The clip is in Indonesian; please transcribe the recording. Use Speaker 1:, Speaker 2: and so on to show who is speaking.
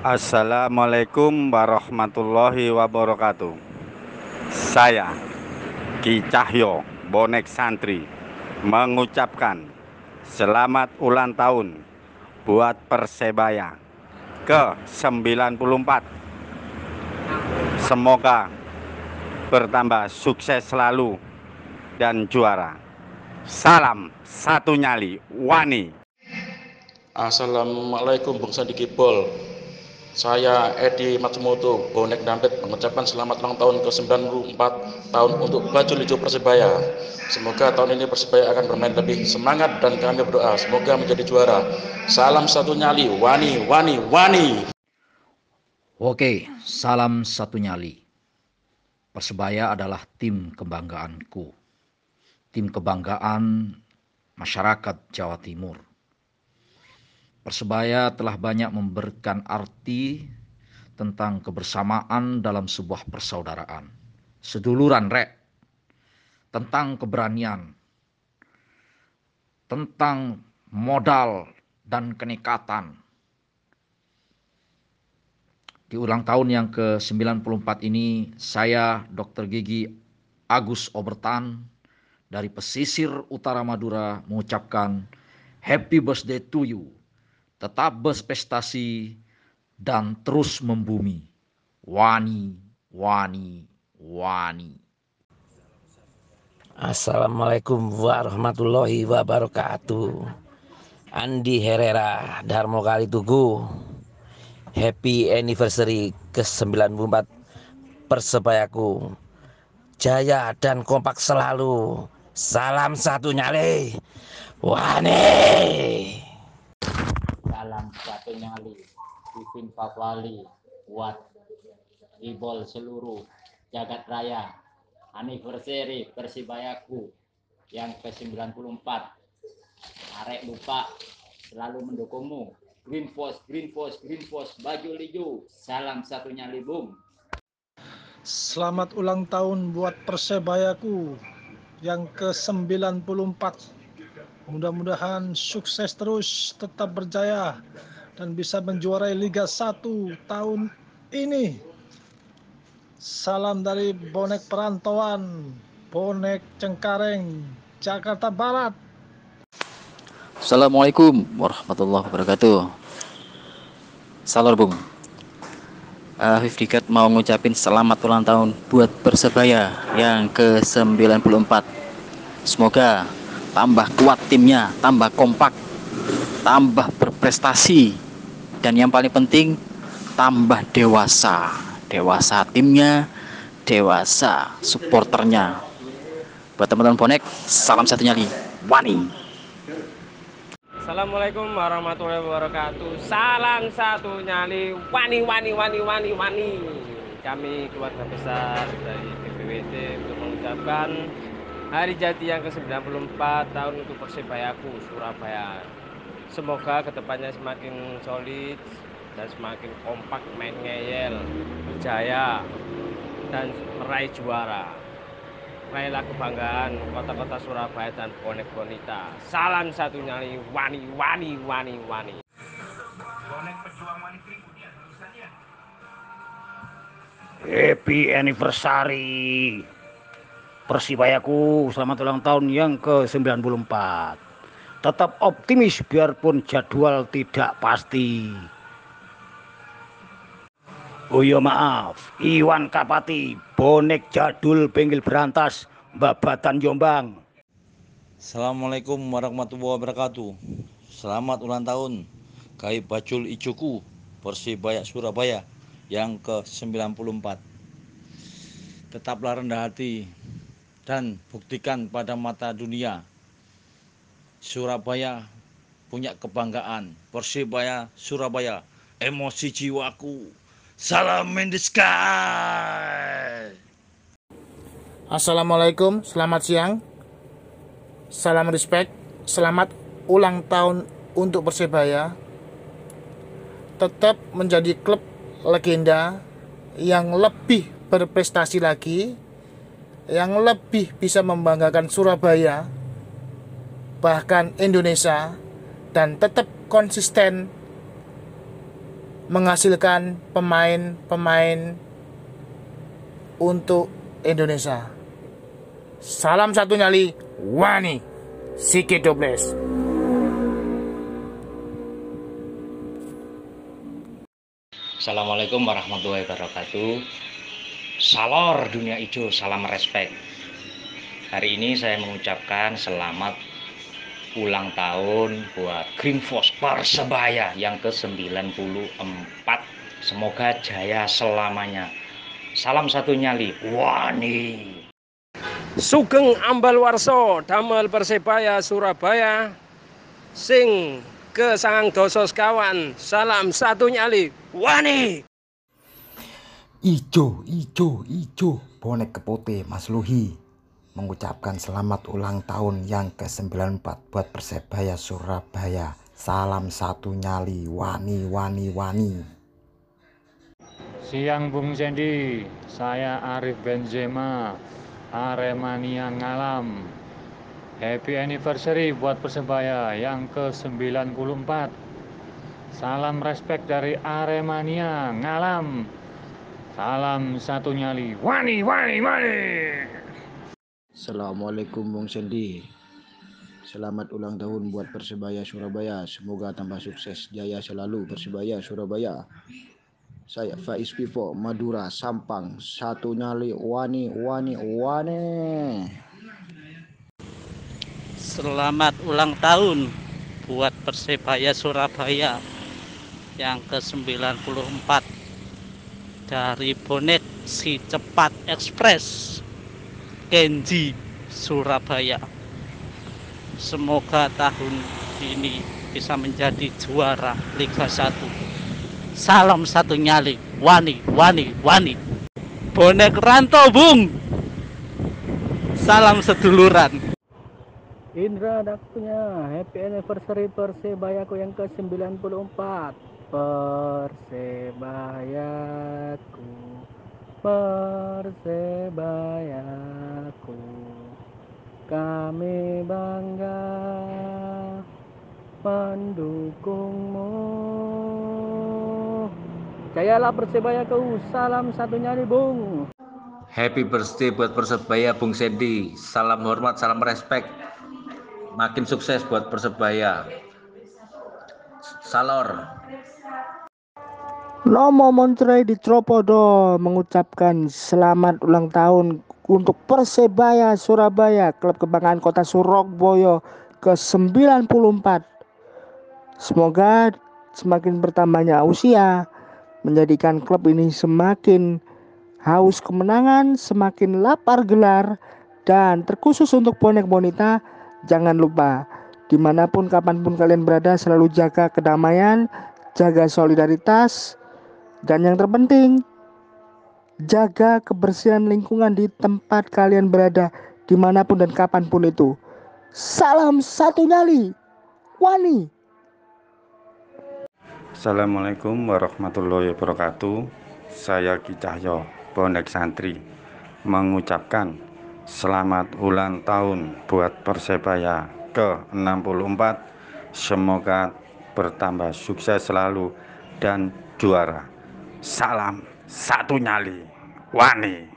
Speaker 1: Assalamualaikum warahmatullahi wabarakatuh. Saya Ki Cahyo Bonek Santri mengucapkan selamat ulang tahun buat Persebaya ke 94. Semoga bertambah sukses selalu dan juara. Salam satu nyali Wani.
Speaker 2: Assalamualaikum Bung Sandi saya Edi Matsumoto, bonek dampet mengucapkan selamat ulang tahun ke-94 tahun untuk baju hijau Persebaya. Semoga tahun ini Persebaya akan bermain lebih semangat dan kami berdoa semoga menjadi juara. Salam satu nyali, wani, wani, wani.
Speaker 3: Oke, salam satu nyali. Persebaya adalah tim kebanggaanku. Tim kebanggaan masyarakat Jawa Timur Persebaya telah banyak memberikan arti tentang kebersamaan dalam sebuah persaudaraan. Seduluran rek, tentang keberanian, tentang modal dan kenikatan. Di ulang tahun yang ke-94 ini, saya Dr. Gigi Agus Obertan dari pesisir utara Madura mengucapkan Happy birthday to you tetap berprestasi dan terus membumi. Wani, wani, wani.
Speaker 4: Assalamualaikum warahmatullahi wabarakatuh. Andi Herrera, Darmo Kali Tugu. Happy anniversary ke-94 Persebayaku. Jaya dan kompak selalu. Salam satu nyale. Wani
Speaker 5: satu nyali Pipin Papwali buat Ibol seluruh jagat raya anniversary Persibayaku yang ke-94. Arek lupa selalu mendukungmu. Green Post, Green Post, Green Post, baju lijo salam satu nyali bung
Speaker 6: Selamat ulang tahun buat Persebayaku yang ke-94. Mudah-mudahan sukses terus, tetap berjaya dan bisa menjuarai Liga 1 tahun ini. Salam dari bonek perantauan, bonek Cengkareng, Jakarta Barat.
Speaker 7: Assalamualaikum warahmatullahi wabarakatuh. Salam Bung. Uh, Dikat mau ngucapin selamat ulang tahun buat Persebaya yang ke-94. Semoga tambah kuat timnya, tambah kompak, tambah berprestasi, dan yang paling penting tambah dewasa, dewasa timnya, dewasa supporternya. Buat teman-teman bonek, salam satu nyali, Wani.
Speaker 8: Assalamualaikum warahmatullahi wabarakatuh. Salam satu nyali, Wani, Wani, Wani, Wani, Wani. Kami keluarga besar dari BPWT untuk mengucapkan Hari Jati yang ke-94 tahun untuk Persebayaku Surabaya. Semoga ke depannya semakin solid dan semakin kompak main ngeyel, berjaya dan meraih juara. Raihlah kebanggaan kota-kota Surabaya dan bonek bonita. Salam satu nyali wani wani wani wani. Bonek pejuang wani
Speaker 9: Happy anniversary Persibayaku selamat ulang tahun yang ke-94. Tetap optimis biarpun jadwal tidak pasti. Oh iya maaf, Iwan Kapati, bonek jadul pinggil berantas, babatan Jombang.
Speaker 10: Assalamualaikum warahmatullahi wabarakatuh. Selamat ulang tahun, Kai Bacul Icuku, Persibaya Surabaya yang ke-94. Tetaplah rendah hati, dan buktikan pada mata dunia Surabaya punya kebanggaan. Persibaya Surabaya emosi jiwaku. Salam in
Speaker 11: Assalamualaikum selamat siang. Salam respect selamat ulang tahun untuk Persibaya tetap menjadi klub legenda yang lebih berprestasi lagi yang lebih bisa membanggakan Surabaya, bahkan Indonesia, dan tetap konsisten menghasilkan pemain-pemain untuk Indonesia. Salam satu nyali, Wani, Siki Dobles.
Speaker 12: Assalamualaikum warahmatullahi wabarakatuh. Salor dunia hijau, salam respect. Hari ini saya mengucapkan selamat ulang tahun buat Green Force Persebaya yang ke-94. Semoga jaya selamanya. Salam satu nyali. Wani.
Speaker 8: Sugeng Ambal Warso damel Persebaya Surabaya sing ke sangang doso sekawan salam satu nyali wani
Speaker 13: Ijo, ijo, ijo, bonek kepote Mas Luhi mengucapkan selamat ulang tahun yang ke-94 buat Persebaya Surabaya. Salam satu nyali, wani, wani, wani.
Speaker 14: Siang Bung Sandy, saya Arif Benzema, Aremania Ngalam. Happy anniversary buat Persebaya yang ke-94. Salam respect dari Aremania Ngalam. Salam satu nyali. Wani, wani, wani.
Speaker 15: Assalamualaikum Bung Sandy. Selamat ulang tahun buat Persebaya Surabaya. Semoga tambah sukses jaya selalu Persebaya Surabaya. Saya Faiz Vivo Madura Sampang satu nyali wani wani wani.
Speaker 16: Selamat ulang tahun buat Persebaya Surabaya yang ke-94 dari bonek si cepat ekspres Kenji Surabaya. Semoga tahun ini bisa menjadi juara Liga 1. Salam satu nyali, wani, wani, wani. Bonek Ranto, Bung. Salam seduluran.
Speaker 17: Indra Dakpunya, happy anniversary Persebayaku yang ke-94 Persebayaku Persebayaku Kami bangga mendukungmu Jayalah Persebayaku, salam satu nyari bung
Speaker 3: Happy birthday buat Persebaya Bung Sandy. Salam hormat, salam respect. Makin sukses buat Persebaya. Salor.
Speaker 11: Nomo Montreal di Tropodo mengucapkan selamat ulang tahun untuk Persebaya Surabaya, klub kebanggaan kota Surabaya ke-94. Semoga semakin bertambahnya usia menjadikan klub ini semakin haus kemenangan, semakin lapar gelar, dan terkhusus untuk bonek bonita, jangan lupa di mana pun kapan pun kalian berada selalu jaga kedamaian, jaga solidaritas, dan yang terpenting jaga kebersihan lingkungan di tempat kalian berada di mana pun dan kapan pun itu. Salam satu nyali, Wani.
Speaker 1: Assalamualaikum warahmatullahi wabarakatuh. Saya Ki Cahyo, Bonek Santri, mengucapkan selamat ulang tahun buat Persebaya ke-64. Semoga bertambah sukses selalu dan juara. Salam satu nyali, Wani.